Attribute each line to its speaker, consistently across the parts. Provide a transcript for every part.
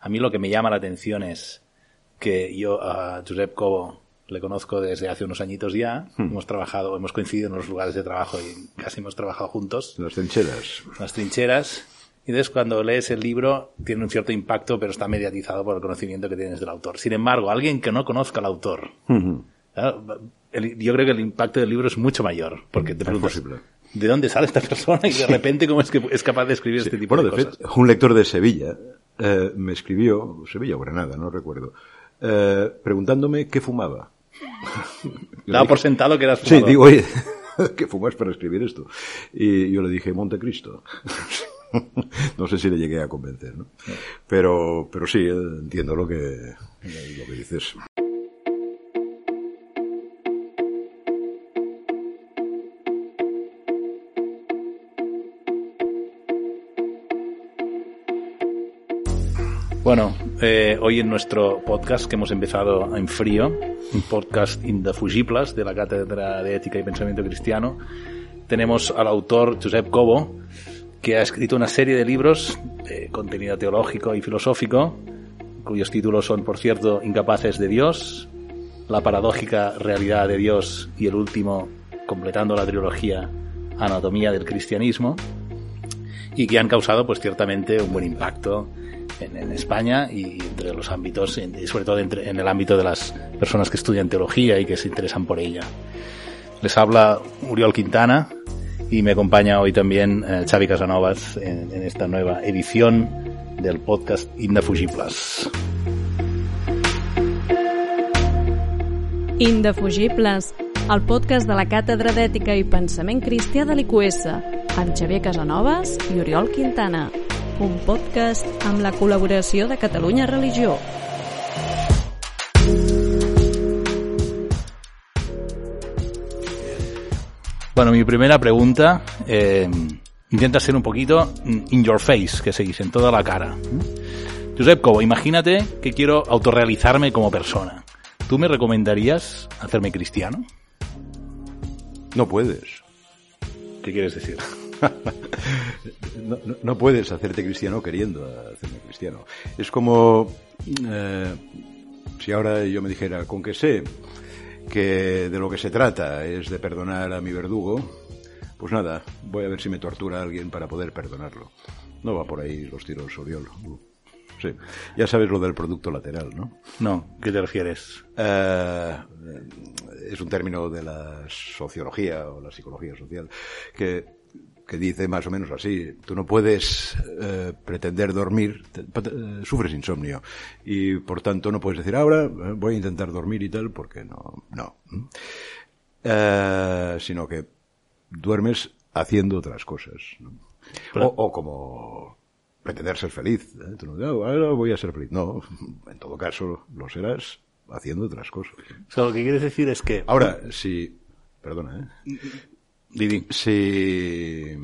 Speaker 1: A mí lo que me llama la atención es que yo a Josep Cobo le conozco desde hace unos añitos ya. Hemos trabajado, hemos coincidido en los lugares de trabajo y casi hemos trabajado juntos.
Speaker 2: Las trincheras.
Speaker 1: Las trincheras. Y entonces cuando lees el libro tiene un cierto impacto, pero está mediatizado por el conocimiento que tienes del autor. Sin embargo, alguien que no conozca al autor. El- yo creo que el impacto del libro es mucho mayor, porque te preguntas. ¿de dónde sale esta persona? Y de repente, ¿cómo es que es capaz de escribir este tipo
Speaker 2: Bueno,
Speaker 1: de
Speaker 2: de
Speaker 1: cosas?
Speaker 2: fet, un lector de Sevilla eh, me escribió, Sevilla o Granada, no recuerdo, eh, preguntándome qué fumaba.
Speaker 1: Daba por sentado que eras
Speaker 2: Sí,
Speaker 1: fumador.
Speaker 2: digo, oye, ¿qué fumas para escribir esto? Y yo le dije, Montecristo. no sé si le llegué a convencer, ¿no? Pero, pero sí, eh, entiendo lo que, lo que dices.
Speaker 1: Bueno, eh, hoy en nuestro podcast que hemos empezado en frío, un podcast indefugibles de la Cátedra de Ética y Pensamiento Cristiano, tenemos al autor Josep Cobo, que ha escrito una serie de libros de contenido teológico y filosófico, cuyos títulos son, por cierto, Incapaces de Dios, La paradójica realidad de Dios y el último, completando la trilogía Anatomía del Cristianismo, y que han causado, pues ciertamente, un buen impacto en, en España y entre los ámbitos, y sobre todo entre- en el ámbito de las personas que estudian teología y que se interesan por ella. Les habla Uriol Quintana y me acompaña hoy también eh, Xavi Casanovas en, en esta nueva edición del podcast Indefugibles.
Speaker 3: Indefugibles, el podcast de la Càtedra d'Ètica i Pensament Cristià de l'IQS, amb Xavier Casanovas i Oriol Quintana. Un podcast amb la col·laboració de Catalunya Religió.
Speaker 1: Bueno, mi primera pregunta eh, intenta ser un poquito in your face, que se dice, en toda la cara. Josep Cobo, imagínate que quiero autorrealizarme como persona. ¿Tú me recomendarías hacerme cristiano?
Speaker 2: No puedes.
Speaker 1: ¿Qué quieres decir?
Speaker 2: No, no- no puedes hacerte cristiano queriendo hacerme cristiano. Es como eh, si ahora yo me dijera, con que sé que de lo que se trata es de perdonar a mi verdugo, pues nada, voy a ver si me tortura alguien para poder perdonarlo. No va por ahí los tiros, Oriol. Sí, ya sabes lo del producto lateral, ¿no?
Speaker 1: No, ¿qué te refieres?
Speaker 2: Eh, es un término de la sociología o la psicología social que, que dice más o menos así. Tú no puedes eh, pretender dormir, te- eh, sufres insomnio y por tanto no puedes decir ahora eh, voy a intentar dormir y tal porque no, no. Eh, sino que duermes haciendo otras cosas. ¿no?
Speaker 1: Pero-
Speaker 2: o, o como pretender ser feliz. ¿eh? Tú no, "Ah, ahora voy a ser feliz. No, en todo caso lo serás haciendo otras cosas.
Speaker 1: O sea, lo que quieres decir es que...
Speaker 2: Ahora, si... Perdona, ¿eh?
Speaker 1: Didi,
Speaker 2: Si...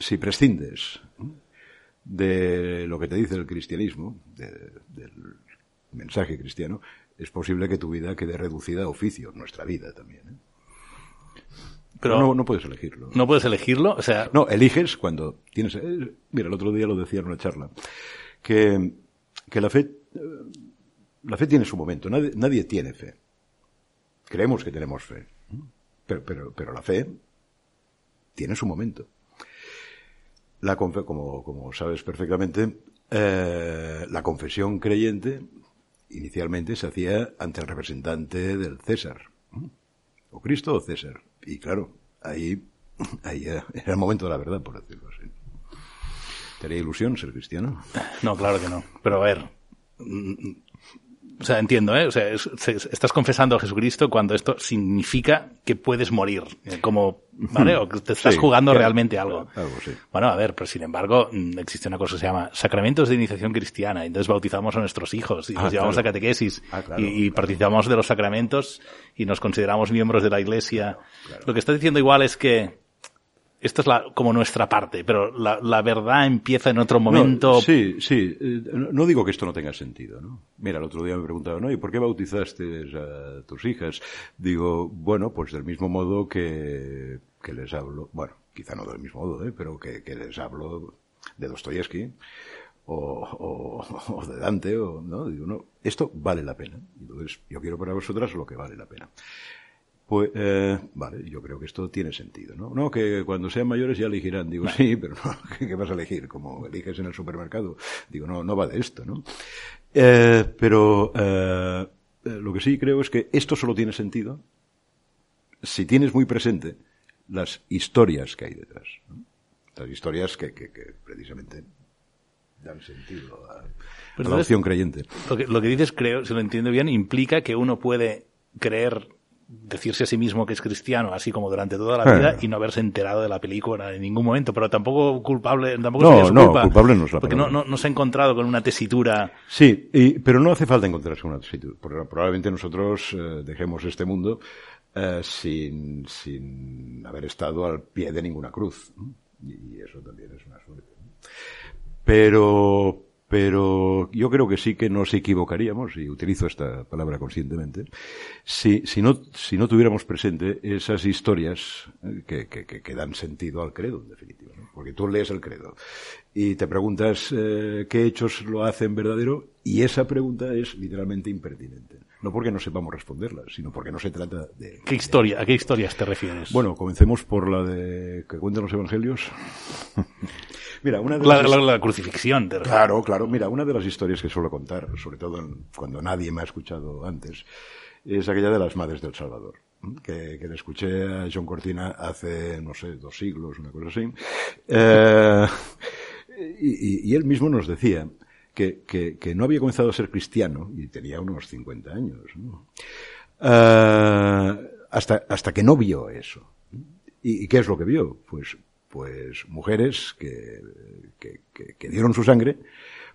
Speaker 2: Si prescindes de lo que te dice el cristianismo, de- del mensaje cristiano, es posible que tu vida quede reducida a oficio, nuestra vida también. ¿eh?
Speaker 1: pero
Speaker 2: no, no puedes elegirlo.
Speaker 1: no puedes elegirlo, o sea...
Speaker 2: No, eliges cuando tienes... eh, mira, el otro día lo decía en una charla, que, que la fe... eh, La fe tiene su momento, nadie, nadie tiene fe. Creemos que tenemos fe, pero, pero, pero la fe tiene su momento. La confe- como, como sabes perfectamente, eh, la confesión creyente inicialmente se hacía ante el representante del César. ¿no? O Cristo o César. Y claro, ahí, ahí era el momento de la verdad, por decirlo así. ¿Te ilusión ser cristiano?
Speaker 1: No, claro que no. Pero a ver. O sea, entiendo, ¿eh? O sea, es- se- estás confesando a Jesucristo cuando esto significa que puedes morir. eh, Como, ¿vale? O que te estás
Speaker 2: Sí,
Speaker 1: jugando
Speaker 2: claro,
Speaker 1: realmente algo.
Speaker 2: claro, algo, sí.
Speaker 1: Bueno, a ver, pero sin embargo, mm, existe una cosa que se llama sacramentos de iniciación cristiana. Entonces bautizamos a nuestros hijos y
Speaker 2: Ah,
Speaker 1: los llevamos
Speaker 2: claro.
Speaker 1: a catequesis
Speaker 2: Ah,
Speaker 1: y, y participamos de los sacramentos y nos consideramos miembros de la iglesia. Lo que estás diciendo igual es que esta es la, como nuestra parte, pero la, la verdad empieza en otro momento.
Speaker 2: Sí, sí. eh, No no digo que esto no tenga sentido, ¿no? Mira, el otro día me preguntaban, ¿no? ¿Y por qué bautizaste a tus hijas? Digo, bueno, pues del mismo modo que, que les hablo, bueno, quizá no del mismo modo, ¿eh? Pero que, que les hablo de Dostoyevsky, o, o, o, de Dante, o, ¿no? Digo, no, esto vale la pena. Entonces, yo quiero para vosotras lo que vale la pena. Pues, eh, vale, yo creo que esto tiene sentido, ¿no? No, que cuando sean mayores ya elegirán. Digo, sí, pero no, ¿qué, vas a elegir? Como eliges en el supermercado. Digo, no, no va de esto, ¿no? Eh, pero eh, lo que sí creo es que esto solo tiene sentido si tienes muy presente las historias que hay detrás. ¿no? Las historias que, que, que precisamente dan sentido a, a la opción creyente.
Speaker 1: Lo que, lo que dices, creo, si lo entiendo bien, implica que uno puede creer decirse a sí mismo que es cristiano, así como durante toda la vida, y no haberse enterado de la película en ningún momento, pero tampoco culpable, tampoco
Speaker 2: no,
Speaker 1: sería su
Speaker 2: no,
Speaker 1: culpa,
Speaker 2: culpable no es la
Speaker 1: porque no, no, no, se ha encontrado con una tesitura.
Speaker 2: Sí, y, pero no hace falta encontrarse con una tesitura, porque probablemente nosotros eh, dejemos este mundo eh, sin, sin haber estado al pie de ninguna cruz, y eso también es una suerte. Pero, pero yo creo que sí que nos equivocaríamos, y utilizo esta palabra conscientemente, si, si, no, si no tuviéramos presente esas historias que, que, que, dan sentido al credo, en definitiva. ¿no? Porque tú lees el credo y te preguntas eh, qué hechos lo hacen verdadero, y esa pregunta es literalmente impertinente. No porque no sepamos responderla, sino porque no se trata de...
Speaker 1: ¿Qué historia, ¿A qué historias te refieres?
Speaker 2: Bueno, comencemos por la de que cuentan los evangelios. Mira, una de
Speaker 1: la,
Speaker 2: las...
Speaker 1: la, la, crucifixión. Te
Speaker 2: claro, claro. Mira, una de las historias que suelo contar, sobre todo en, cuando nadie me ha escuchado antes, es aquella de las madres del Salvador. Que, que le escuché a John Cortina hace, no sé, dos siglos, una cosa así. Eh, y, y, él mismo nos decía que, que, que, no había comenzado a ser cristiano, y tenía unos 50 años, ¿no? uh, hasta, hasta que no vio eso. ¿Y, ¿Y qué es lo que vio? Pues pues mujeres que, que, que, que, dieron su sangre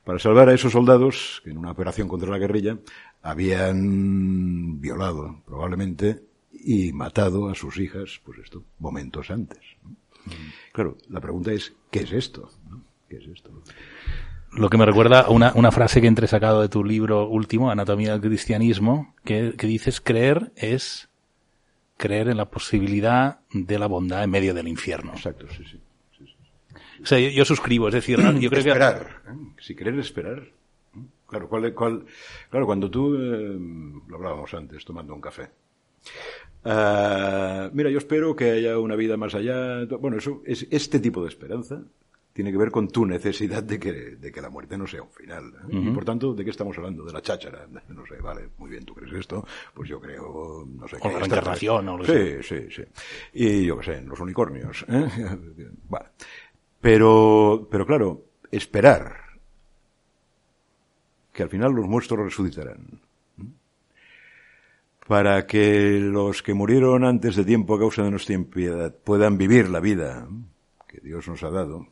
Speaker 2: para salvar a esos soldados que en una operación contra la guerrilla habían violado probablemente y matado a sus hijas, pues esto, momentos antes. Claro, la pregunta es, ¿qué es esto? ¿Qué es esto?
Speaker 1: Lo que me recuerda a una, una frase que he sacado de tu libro último, Anatomía del Cristianismo, que, que dices, creer es creer en la posibilidad de la bondad en medio del infierno.
Speaker 2: Exacto, sí, sí. sí, sí.
Speaker 1: O sea, yo, yo, suscribo, es decir, yo creo
Speaker 2: esperar, que... ¿eh? si querer esperar. Claro, ¿cuál, cuál, claro, cuando tú, eh, lo hablábamos antes, tomando un café. Uh, mira, yo espero que haya una vida más allá. Bueno, eso es este tipo de esperanza tiene que ver con tu necesidad de que, de que la muerte no sea un final. ¿eh? Uh -huh. Y por tanto, ¿de qué estamos hablando? De la cháchara. No sé, vale, muy bien, tú crees esto, pues yo creo, no sé.
Speaker 1: O la reencarnación, o lo
Speaker 2: Sí, sí, sí. Y yo qué sé, los unicornios. ¿eh? Vale. Pero, pero claro, esperar que al final los muertos resucitarán. Para que los que murieron antes de tiempo a causa de nuestra impiedad puedan vivir la vida que Dios nos ha dado,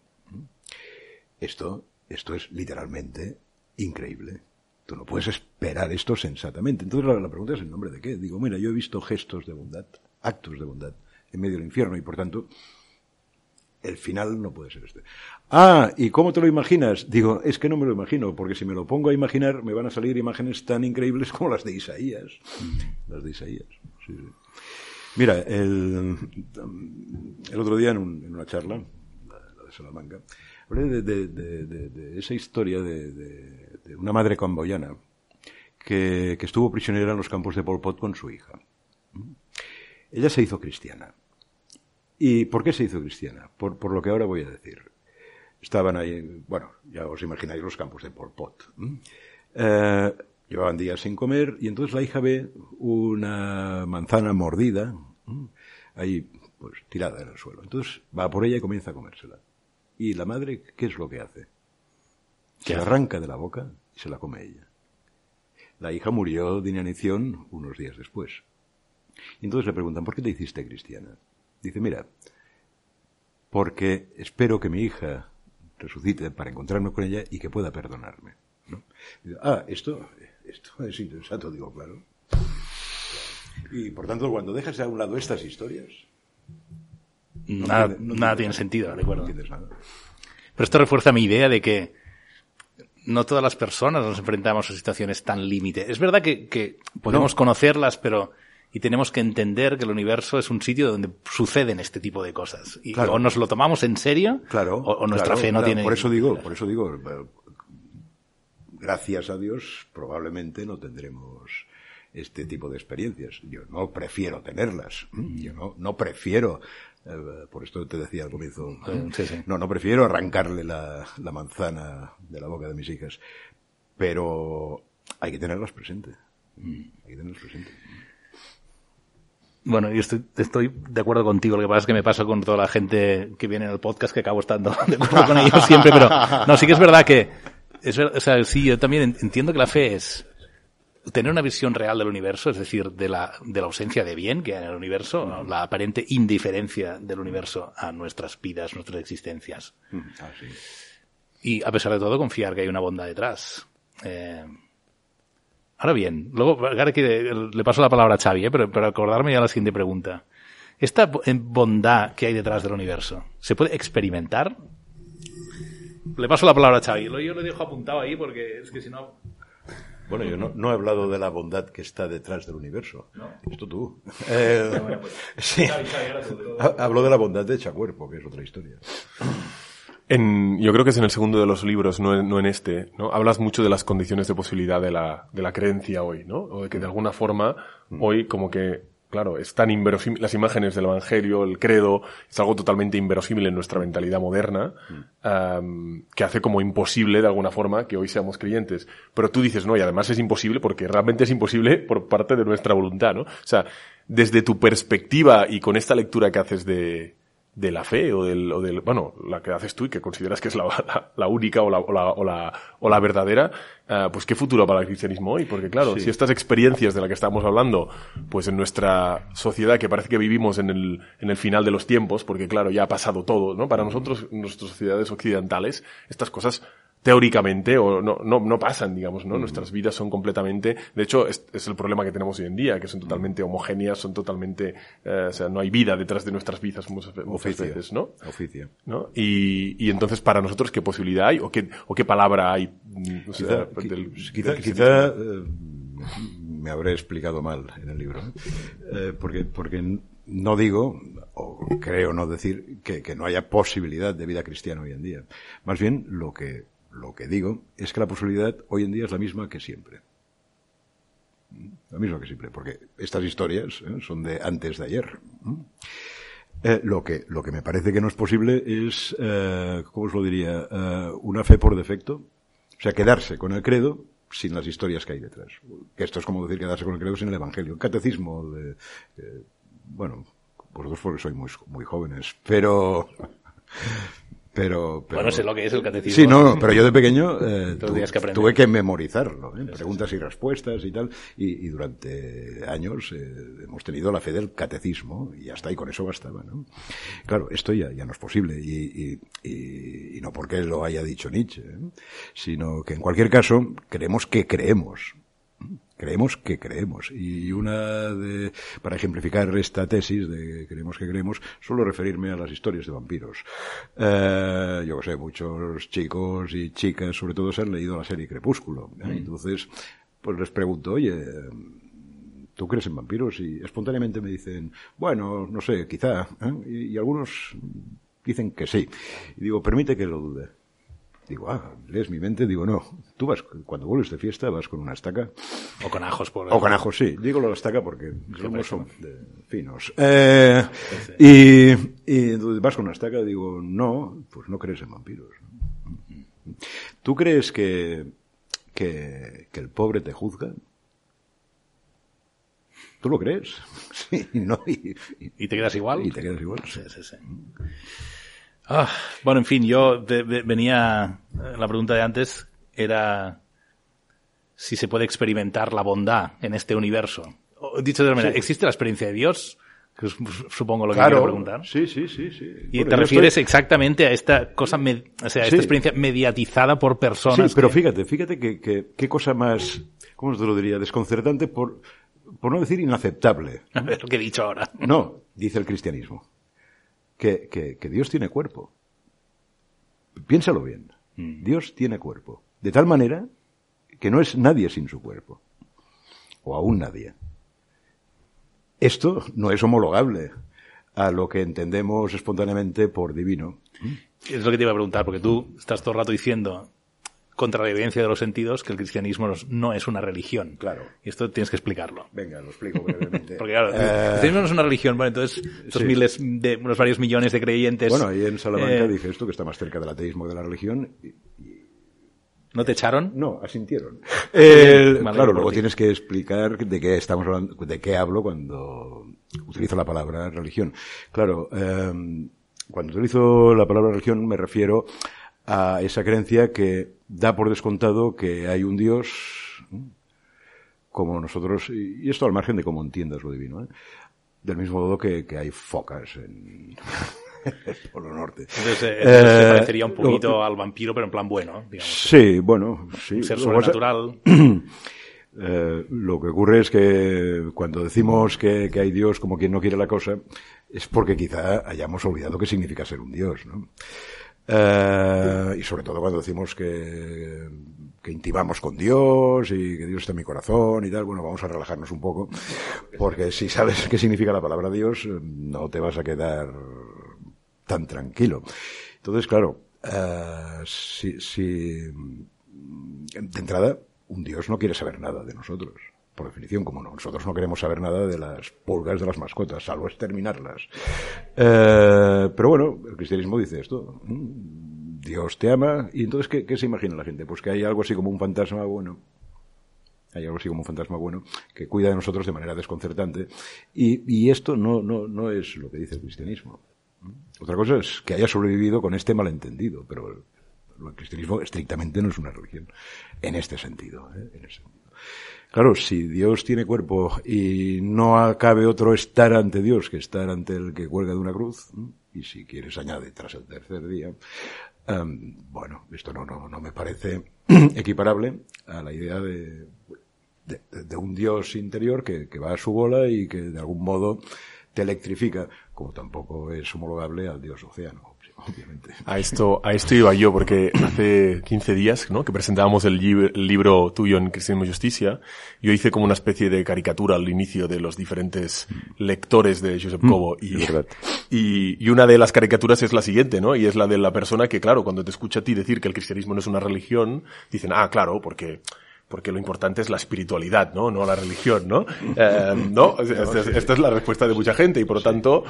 Speaker 2: esto, esto es literalmente increíble. Tú no puedes esperar esto sensatamente. Entonces la, pregunta es en nombre de qué. Digo, mira, yo he visto gestos de bondad, actos de bondad en medio del infierno y por tanto el final no puede ser este. Ah, ¿y cómo te lo imaginas? Digo, es que no me lo imagino, porque si me lo pongo a imaginar me van a salir imágenes tan increíbles como las de Isaías. Las de Isaías. Mira, el, el otro día en, un, en una charla, la, de Salamanca, de, de, esa historia de, una madre camboyana que, estuvo prisionera en los campos de Pol Pot con su hija. Ella se hizo cristiana. ¿Y por qué se hizo cristiana? Por, por lo que ahora voy a decir. Estaban ahí, bueno, ya os imagináis los campos de Pol Pot. Eh, llevaban días sin comer y entonces la hija ve una manzana mordida ahí pues tirada en el suelo. Entonces va por ella y comienza a comérsela. Y la madre, ¿qué es lo que hace? Se la arranca de la boca y se la come ella. La hija murió de inanición unos días después. Y entonces le preguntan, ¿por qué te hiciste cristiana? Dice, mira, porque espero que mi hija resucite para encontrarme con ella y que pueda perdonarme. ¿no? Ah, esto, esto es insensato, digo, claro. Y por tanto, cuando dejas a un lado estas historias,
Speaker 1: no nada, no nada tiene sentido, de acuerdo. No nada. Pero esto refuerza mi idea de que no todas las personas nos enfrentamos a situaciones tan límite. Es verdad que, que podemos no. conocerlas, pero y tenemos que entender que el universo es un sitio donde suceden este tipo de cosas. Y
Speaker 2: Claro.
Speaker 1: o nos lo tomamos en serio,
Speaker 2: Claro.
Speaker 1: o, o nuestra
Speaker 2: claro,
Speaker 1: fe no
Speaker 2: claro.
Speaker 1: tiene...
Speaker 2: Por eso digo, por eso digo, eh, gracias a Dios, probablemente no tendremos este tipo de experiencias. Yo no prefiero tenerlas. ¿m? Yo no, no prefiero, eh, por esto te decía al comienzo,
Speaker 1: Eh, sí, sí.
Speaker 2: no, no prefiero arrancarle la, la manzana de la boca de mis hijas. Pero hay que tenerlas presentes. Hay que tenerlas presentes.
Speaker 1: Bueno, yo estoy, estoy de acuerdo contigo. Lo que pasa es que me pasa con toda la gente que viene al podcast que acabo estando de acuerdo con ellos siempre, pero no, sí que es verdad que, es o sea, sí, yo también en- entiendo que la fe es tener una visión real del universo, es decir, de la, de la ausencia de bien que hay en el universo, ¿no? la aparente indiferencia del universo a nuestras vidas, nuestras existencias.
Speaker 2: Ah, sí.
Speaker 1: Y a pesar de todo, confiar que hay una bondad detrás. Eh, ahora bien, luego, ahora que le paso la palabra a Xavi, ¿eh? pero, pero acordarme ya la siguiente pregunta. ¿Esta en bondad que hay detrás del universo, ¿se puede experimentar? Le paso la palabra a Xavi. Yo lo dejo apuntado ahí porque es que si no...
Speaker 2: Bueno, yo no, no he hablado de la bondad que está detrás del universo. Esto tú. Eh, sí. Ha- Hablo de la bondad de Echacuerpo, que es otra historia.
Speaker 4: En, yo creo que es en el segundo de los libros, no en, no en este, ¿no? Hablas mucho de las condiciones de posibilidad de la, de la creencia hoy, ¿no? O de que de alguna forma hoy como que, claro, es tan inverosímil, las imágenes del Evangelio, el credo, es algo totalmente inverosímil en nuestra mentalidad moderna, am, que hace como imposible de alguna forma que hoy seamos creyentes. Pero tú dices, no, y además es imposible porque realmente es imposible por parte de nuestra voluntad, ¿no? O sea, desde tu perspectiva y con esta lectura que haces de, de la fe o del, o del, bueno, la que haces tú y que consideras que es la, la, la única o la, o la, o la, o la verdadera, ah, pues qué futuro para el cristianismo hoy, porque claro, si estas experiencias de las que estamos hablando, pues en nuestra sociedad que parece que vivimos en el, en el final de los tiempos, porque claro, ya ha pasado todo, ¿no? Para nosotros, en nuestras sociedades occidentales, estas cosas teóricamente o no, no, no pasan, digamos, ¿no? Nuestras vidas son completamente, de hecho, es, es el problema que tenemos hoy en día, que son totalmente homogéneas, son totalmente, eh, o sea, no hay vida detrás de nuestras vidas muchas, muchas veces, ¿no?
Speaker 2: Oficio.
Speaker 4: ¿no? Y, y entonces, para nosotros, ¿qué posibilidad hay? ¿O qué, o qué palabra hay? mm, o sea,
Speaker 2: Quizá,
Speaker 4: del-
Speaker 2: quizá,
Speaker 4: del
Speaker 2: quizá, eh, me habré explicado mal en el libro. Eh, porque, porque no digo, o creo no decir, que, que no haya posibilidad de vida cristiana hoy en día. Más bien, lo que, lo que digo es que la posibilidad hoy en día es la misma que siempre. La misma que siempre, porque estas historias ¿eh? son de antes de ayer. Eh, lo, que, lo que me parece que no es posible es, eh, ¿cómo os lo diría? Eh, una fe por defecto. O sea, quedarse con el credo sin las historias que hay detrás. Que esto es como decir quedarse con el credo sin el evangelio. El catecismo de, bueno, vosotros porque sois muy, muy jóvenes, pero, pero, pero-
Speaker 1: Bueno, sé lo que es el catecismo.
Speaker 2: Sí, no, no, pero yo de pequeño eh,
Speaker 1: que
Speaker 2: tuve que memorizarlo, ¿eh? preguntas y respuestas y tal, y, y durante años eh, hemos tenido la fe del catecismo y está, y con eso bastaba, ¿no? Claro, esto ya, ya no es posible, y, y- no porque lo haya dicho Nietzsche, sino que en cualquier caso creemos que creemos, creemos que creemos. Y una de, para ejemplificar esta tesis de creemos que creemos, suelo referirme a las historias de vampiros. Eh, yo sé, muchos chicos y chicas, sobre todo, se han leído la serie Crepúsculo. ¿eh? Entonces, pues les pregunto, oye, ¿tú crees en vampiros? Y espontáneamente me dicen, bueno, no sé, quizá. ¿eh? Y, y algunos dicen que sí. Y digo, permite que lo dude. Digo, ah, lees mi mente, digo, no. Tú vas, cuando vuelves de fiesta, vas con una estaca.
Speaker 1: O con ajos por...
Speaker 2: O con ajos, sí. Digo la estaca porque somos son finos. Eh, y, y entonces vas con una estaca, digo, no, pues no crees en vampiros. ¿Tú crees que, que, que el pobre te juzga? ¿Tú lo crees? Sí, no, y, y-
Speaker 1: ¿Y te quedas igual?
Speaker 2: y te quedas igual.
Speaker 1: Sí, sí, sí. Ah, bueno, en fin, yo de- de- venía, la pregunta de antes era si se puede experimentar la bondad en este universo. O, dicho de otra manera, ¿existe la experiencia de Dios? Que es, pues, supongo lo que quiero preguntar.
Speaker 2: Sí, sí, sí, sí.
Speaker 1: Y
Speaker 2: Bueno,
Speaker 1: te refieres
Speaker 2: estoy-
Speaker 1: exactamente a esta cosa, o sea, a esta
Speaker 2: Sí.
Speaker 1: experiencia mediatizada por personas.
Speaker 2: Sí, pero
Speaker 1: que-
Speaker 2: fíjate, fíjate que, que- qué cosa más, ¿cómo te lo diría? Desconcertante por, por no decir inaceptable.
Speaker 1: A ver lo que he dicho ahora.
Speaker 2: No, dice el cristianismo. Que, que- que Dios tiene cuerpo. Piénsalo bien. Dios tiene cuerpo. De tal manera que no es nadie sin su cuerpo. O aún nadie. esto no es homologable a lo que entendemos espontáneamente por divino.
Speaker 1: Es lo que te iba a preguntar, porque tú estás todo el rato diciendo contra la evidencia de los sentidos que el cristianismo no es- una religión.
Speaker 2: Claro.
Speaker 1: Y esto tienes que explicarlo.
Speaker 2: Venga, lo explico brevemente.
Speaker 1: Porque claro, el
Speaker 2: Eh,
Speaker 1: cristianismo no es una religión. Bueno, entonces, estos
Speaker 2: sí.
Speaker 1: miles de, unos varios millones de creyentes.
Speaker 2: bueno, ahí en Salamanca
Speaker 1: eh,
Speaker 2: dije esto, que está más cerca del ateísmo que de la religión. y-
Speaker 1: ¿No te echaron?
Speaker 2: No, asintieron.
Speaker 1: Alegro
Speaker 2: claro, luego
Speaker 1: ti.
Speaker 2: tienes que explicar de qué estamos hablando, de qué hablo cuando utilizo la palabra religión. Claro, eh, cuando utilizo la palabra religión me refiero a esa creencia que da por descontado que hay un Dios ¿no? como nosotros, y esto al margen de cómo entiendas lo divino, ¿eh? del mismo modo que, que hay focas en el Polo Norte.
Speaker 1: Entonces, eh, entonces se
Speaker 2: Eh,
Speaker 1: parecería un poquito
Speaker 2: luego-
Speaker 1: al vampiro, pero en plan bueno, digamos.
Speaker 2: Sí, bueno, sí.
Speaker 1: Un ser
Speaker 2: Lo
Speaker 1: sobrenatural.
Speaker 2: Eh, lo que ocurre es que cuando decimos que, que hay Dios como quien no quiere la cosa, es porque quizá hayamos olvidado qué significa ser un Dios, ¿no? Eh, y sobre todo cuando decimos que, que intimamos con Dios y que Dios está en mi corazón y tal, bueno, vamos a relajarnos un poco, porque si sabes qué significa la palabra Dios, no te vas a quedar tan tranquilo. Entonces, claro, eh, si, si, de entrada, un Dios no quiere saber nada de nosotros. Por definición, como no, nosotros no queremos saber nada de las pulgas de las mascotas, salvo exterminarlas. Eh, pero bueno, el cristianismo dice esto. Dios te ama. ¿Y entonces qué, se imagina la gente? Pues que hay algo así como un fantasma bueno. Hay algo así como un fantasma bueno que cuida de nosotros de manera desconcertante. Y, y esto no, no, no es lo que dice el cristianismo. Otra cosa es que haya sobrevivido con este malentendido, pero el, el cristianismo estrictamente no es una religión en este sentido. ¿eh? En ese sentido. Claro, si Dios tiene cuerpo y no cabe otro estar ante Dios que estar ante el que cuelga de una cruz, y si quieres añade tras el tercer día, em, bueno, esto no, no, no me parece equiparable a la idea de, de, de un Dios interior que, que va a su bola y que de algún modo te electrifica, como tampoco es homologable al Dios océano, obviamente.
Speaker 4: A esto, a esto iba yo, porque hace 15 días, ¿no? Que presentábamos el, lib- el libro tuyo en Cristianismo y Justicia, yo hice como una especie de caricatura al inicio de los diferentes lectores de Josep Cobo. Y,
Speaker 2: es verdad.
Speaker 4: y, y una de las caricaturas es la siguiente, ¿no? Y es la de la persona que, claro, cuando te escucha a ti decir que el cristianismo no es una religión, dicen, ah, claro, porque porque lo importante es la espiritualidad, ¿no? No la religión, ¿no? Eh, no, esta es, esta es la respuesta de mucha gente y por lo tanto,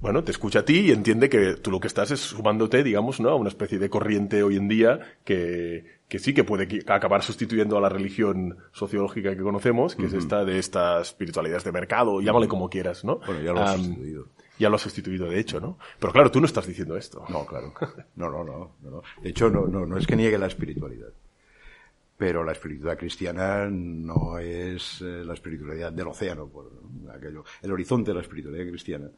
Speaker 4: bueno, te escucha a ti y entiende que tú lo que estás es sumándote, digamos, ¿no? A una especie de corriente hoy en día que, que sí que puede acabar sustituyendo a la religión sociológica que conocemos, que es esta de estas espiritualidades de mercado, llámale como quieras, ¿no?
Speaker 2: Bueno, ya lo has sustituido.
Speaker 4: Ya lo has sustituido, de hecho, ¿no? Pero claro, tú no estás diciendo esto.
Speaker 2: No, claro. No, no, no. no, no. De hecho, no, no, no es que niegue la espiritualidad. Pero la espiritualidad cristiana no es eh, la espiritualidad del océano, por aquello. El horizonte de la espiritualidad cristiana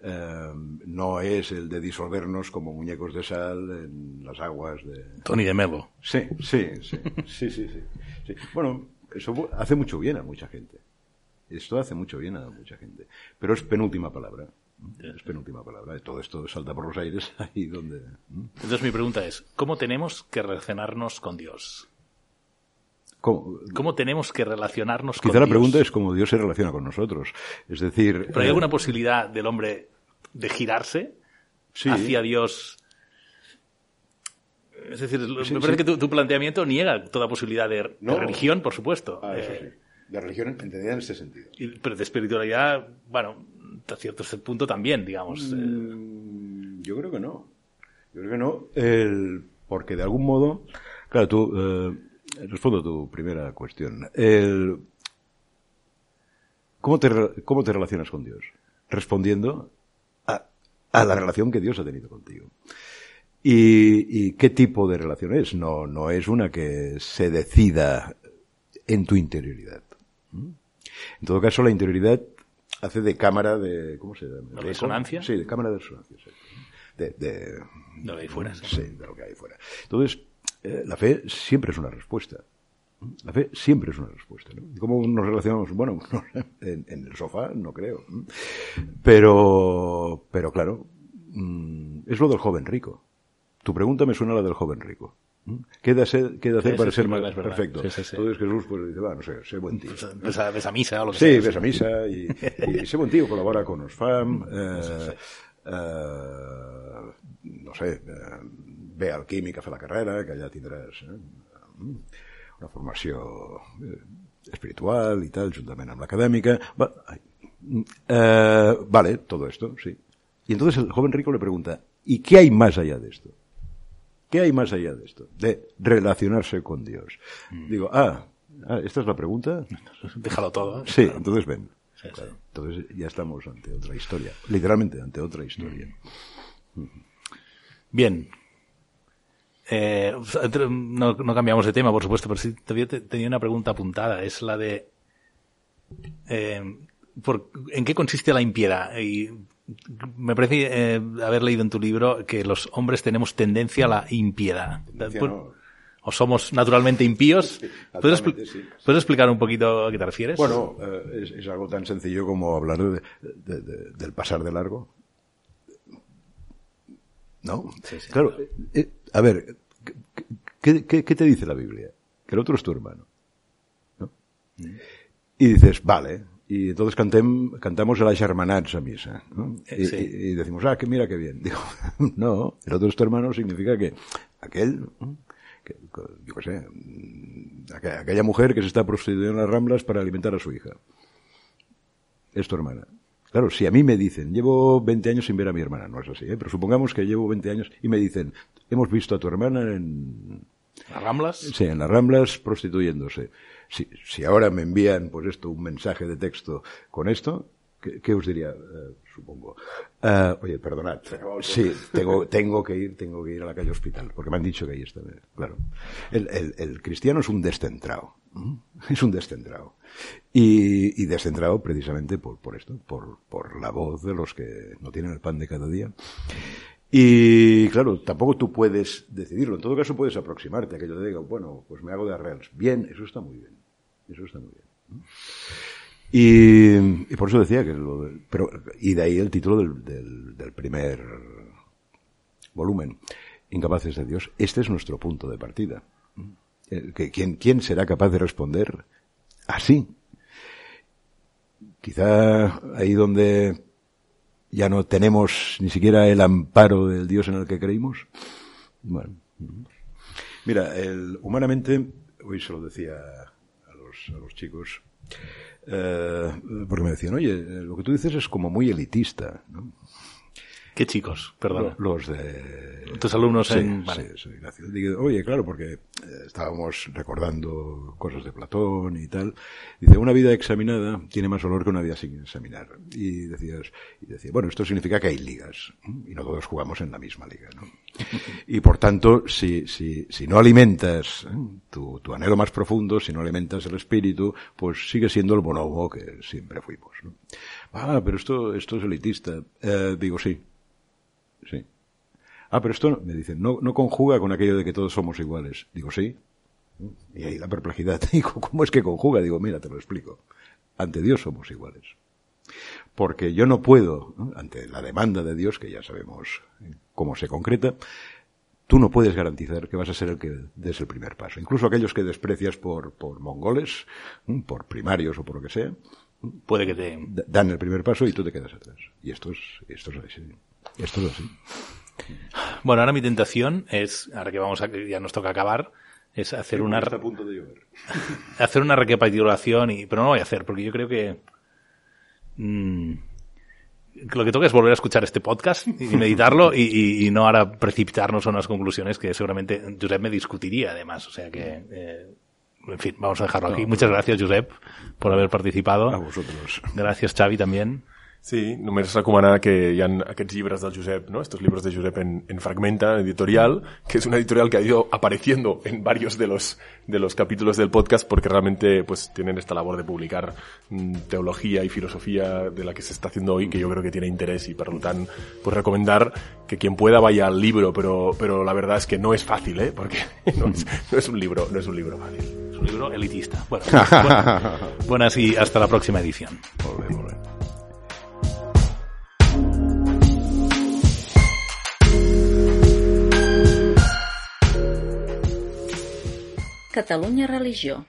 Speaker 2: eh, no es el de disolvernos como muñecos de sal en las aguas de,
Speaker 1: Tony de Melo.
Speaker 2: Sí, sí, sí, sí, sí, sí, sí. Bueno, eso hace mucho bien a mucha gente. Esto hace mucho bien a mucha gente. Pero es penúltima palabra. Es penúltima palabra. Todo esto salta por los aires ahí donde...
Speaker 1: Entonces mi pregunta es, ¿cómo tenemos que relacionarnos con Dios?
Speaker 2: ¿Cómo?
Speaker 1: ¿Cómo tenemos que relacionarnos con
Speaker 2: Quizá la
Speaker 1: Dios?
Speaker 2: pregunta es cómo Dios se relaciona con nosotros. Es decir...
Speaker 1: ¿Pero hay
Speaker 2: eh,
Speaker 1: alguna posibilidad del hombre de girarse
Speaker 2: Sí.
Speaker 1: hacia Dios? Es decir,
Speaker 2: Sí,
Speaker 1: me parece
Speaker 2: sí.
Speaker 1: que tu, tu planteamiento niega toda posibilidad de, de religión, por supuesto.
Speaker 2: Ah, eso sí. La religión entendida en este sentido.
Speaker 1: y- pero de espiritualidad, bueno, hasta cierto punto también, digamos. eh,
Speaker 2: Mm, Yo creo que no. Yo creo que no. El, porque de algún modo, claro, tú, eh, respondo a tu primera cuestión. El, ¿cómo, te, ¿Cómo te relacionas con Dios? Respondiendo a, a la relación que Dios ha tenido contigo. ¿Y, y qué tipo de relación es? No, no es una que se decida en tu interioridad. ¿Mm? En todo caso, la interioridad hace de cámara de, ¿cómo se llama?
Speaker 1: ¿De resonancia?
Speaker 2: Sí, de cámara de resonancia. De, de,
Speaker 1: de lo de ahí fuera. sí.
Speaker 2: sí, de lo que hay fuera. Entonces, eh, la fe siempre es una respuesta. La fe siempre es una respuesta. ¿no? ¿Y ¿Cómo nos relacionamos? Bueno, en, en el sofá no creo. Pero, pero claro, mm, es lo del joven rico. Tu pregunta me suena a la del joven rico. ¿Qué he de hacer, qué de hacer
Speaker 1: Sí,
Speaker 2: para
Speaker 1: sí,
Speaker 2: ser
Speaker 1: sí,
Speaker 2: más perfecto?
Speaker 1: Sí, sí, sí.
Speaker 2: Entonces Jesús pues dice, va, no sé, sé buen tío.
Speaker 1: Ves a, ves a misa o lo que
Speaker 2: Sí,
Speaker 1: sea.
Speaker 2: ves a misa y, y sé buen tío, colabora con Osfam, eh, eh, no sé, eh, ve al químic a la carrera, que allà tindràs eh, una formació eh, espiritual y tal, juntament amb l'acadèmica. Va, ai, eh, vale, todo esto, sí. Y entonces el joven rico le pregunta, ¿y qué hay más allá de esto? ¿Qué hay más allá de esto? De relacionarse con Dios. Digo, ah, ah, ¿esta es la pregunta?
Speaker 1: Déjalo todo.
Speaker 2: Sí, entonces ven.
Speaker 1: Sí, sí.
Speaker 2: Entonces ya estamos ante otra historia. Literalmente ante otra historia.
Speaker 1: Bien. Eh, no, no cambiamos de tema, por supuesto, pero sí todavía te- tenía una pregunta apuntada. Es la de. eh, por- ¿En qué consiste la impiedad? Y me parece eh, haber leído en tu libro que los hombres tenemos tendencia a la impiedad.
Speaker 2: Tendencia
Speaker 1: Por-
Speaker 2: no.
Speaker 1: ¿O somos naturalmente impíos? ¿Puedes,
Speaker 2: sí.
Speaker 1: ¿Puedes explicar un poquito a qué te refieres?
Speaker 2: Bueno, eh, es, es algo tan sencillo como hablar de- de- de- del pasar de largo. ¿No?
Speaker 1: Sí, sí,
Speaker 2: claro, a ver, ¿qué, qué, qué te dice la Biblia? Que el otro es tu hermano. ¿no? Y dices, vale. Y entonces cantem, cantamos el Germanats a misa. ¿no?
Speaker 1: Eh,
Speaker 2: Y,
Speaker 1: sí.
Speaker 2: y- y decimos, ah, que mira qué bien. Digo, no, el otro es tu hermano significa que aquel, yo qué sé, mm, aquella, aquella mujer que se está prostituyendo en las ramblas para alimentar a su hija. Es tu hermana. Claro, si a mí me dicen, llevo 20 años sin ver a mi hermana, no es así, ¿eh? pero supongamos que llevo 20 años y me dicen, hemos visto a tu hermana en,
Speaker 1: ¿Las ramblas?
Speaker 2: Sí, en las Ramblas prostituyéndose. Si, si ahora me envían, pues esto, un mensaje de texto con esto, ¿qué, qué os diría? Eh, supongo. Ah, oye, perdonad. Sí, tengo, tengo que ir, tengo que ir a la calle hospital, porque me han dicho que ahí está. Claro. El, el, el cristiano es un descentrado. Es un descentrado. Y, y descentrado precisamente por, por esto, por, por la voz de los que no tienen el pan de cada día. Y claro, tampoco tú puedes decidirlo. En todo caso, puedes aproximarte a que yo te diga, bueno, pues me hago de arrels. Bien, eso está muy bien. Eso está muy bien. Y, por eso decía que lo pero, y de ahí el título del, del, primer volumen, Incapaces de Dios. Este es nuestro punto de partida. Eh, ¿Quién, quién será capaz de responder así? Quizá ahí donde ya no tenemos ni siquiera el amparo del Dios en el que creímos. Bueno. Mira, el, humanamente, hoy se lo decía a los, a los chicos, eh, porque me decían, oye, lo que tú dices es como muy elitista, ¿no?
Speaker 1: ¿Qué chicos? Perdona.
Speaker 2: Los de...
Speaker 1: Tus alumnos
Speaker 2: Sí,
Speaker 1: en... Vale.
Speaker 2: sí, sí, Oye, claro, porque eh, estábamos recordando cosas de Platón y tal. Dice, una vida examinada tiene más valor que una vida sin examinar. Y decías, y decía, bueno, esto significa que hay ligas. Y no todos jugamos en la misma liga, ¿no? Y por tanto, si, si, si no alimentas ¿eh? tu, tu anhelo más profundo, si no alimentas el espíritu, pues sigue siendo el bonobo que siempre fuimos, ¿no? Ah, pero esto, esto es elitista. Eh, digo, sí. Sí. Ah, pero esto, me dicen, no, no conjuga con aquello de que todos somos iguales. Digo, sí. Y ahí la perplejidad. Digo, ¿cómo es que conjuga? Digo, mira, te lo explico. Ante Dios somos iguales. Porque yo no puedo, ¿no? ante la demanda de Dios, que ya sabemos cómo se concreta, tú no puedes garantizar que vas a ser el que des el primer paso. Incluso aquellos que desprecias por, por mongoles, por primarios o por lo que sea,
Speaker 1: Puede que te...
Speaker 2: da- dan el primer paso y tú te quedas atrás. Y esto es, esto es así. Esto es así.
Speaker 1: Bueno, ahora mi tentación es, ahora que vamos a, que ya nos toca acabar, es hacer una,
Speaker 2: Está a punto de llover.
Speaker 1: hacer una recapitulación y, pero no lo voy a hacer porque yo creo que, mm, lo que toca es volver a escuchar este podcast y meditarlo y, y- y no ahora precipitarnos a unas conclusiones que seguramente Josep me discutiría además, o sea que, eh, en fin, vamos a dejarlo aquí. Muchas gracias, Josep, por haver participado.
Speaker 2: A vosotros.
Speaker 1: Gracias, Xavi, también.
Speaker 4: Sí, només recomanar que hi ha aquests llibres del Josep, ¿no? Estos libros de Josep en, en Fragmenta Editorial, que es una editorial que ha ido apareciendo en varios de los, de los capítulos del podcast porque realmente pues tienen esta labor de publicar mm, teología y filosofía de la que se está haciendo hoy que yo creo que tiene interés y por lo tanto pues recomendar que quien pueda vaya al libro, pero, pero la verdad es que no es fácil, ¿eh? Porque no es, no es un libro, no es un libro fácil.
Speaker 1: Es un libro elitista. Bueno, buenas, buenas y hasta la próxima edición.
Speaker 2: Molt bé,
Speaker 5: Catalunya Religió.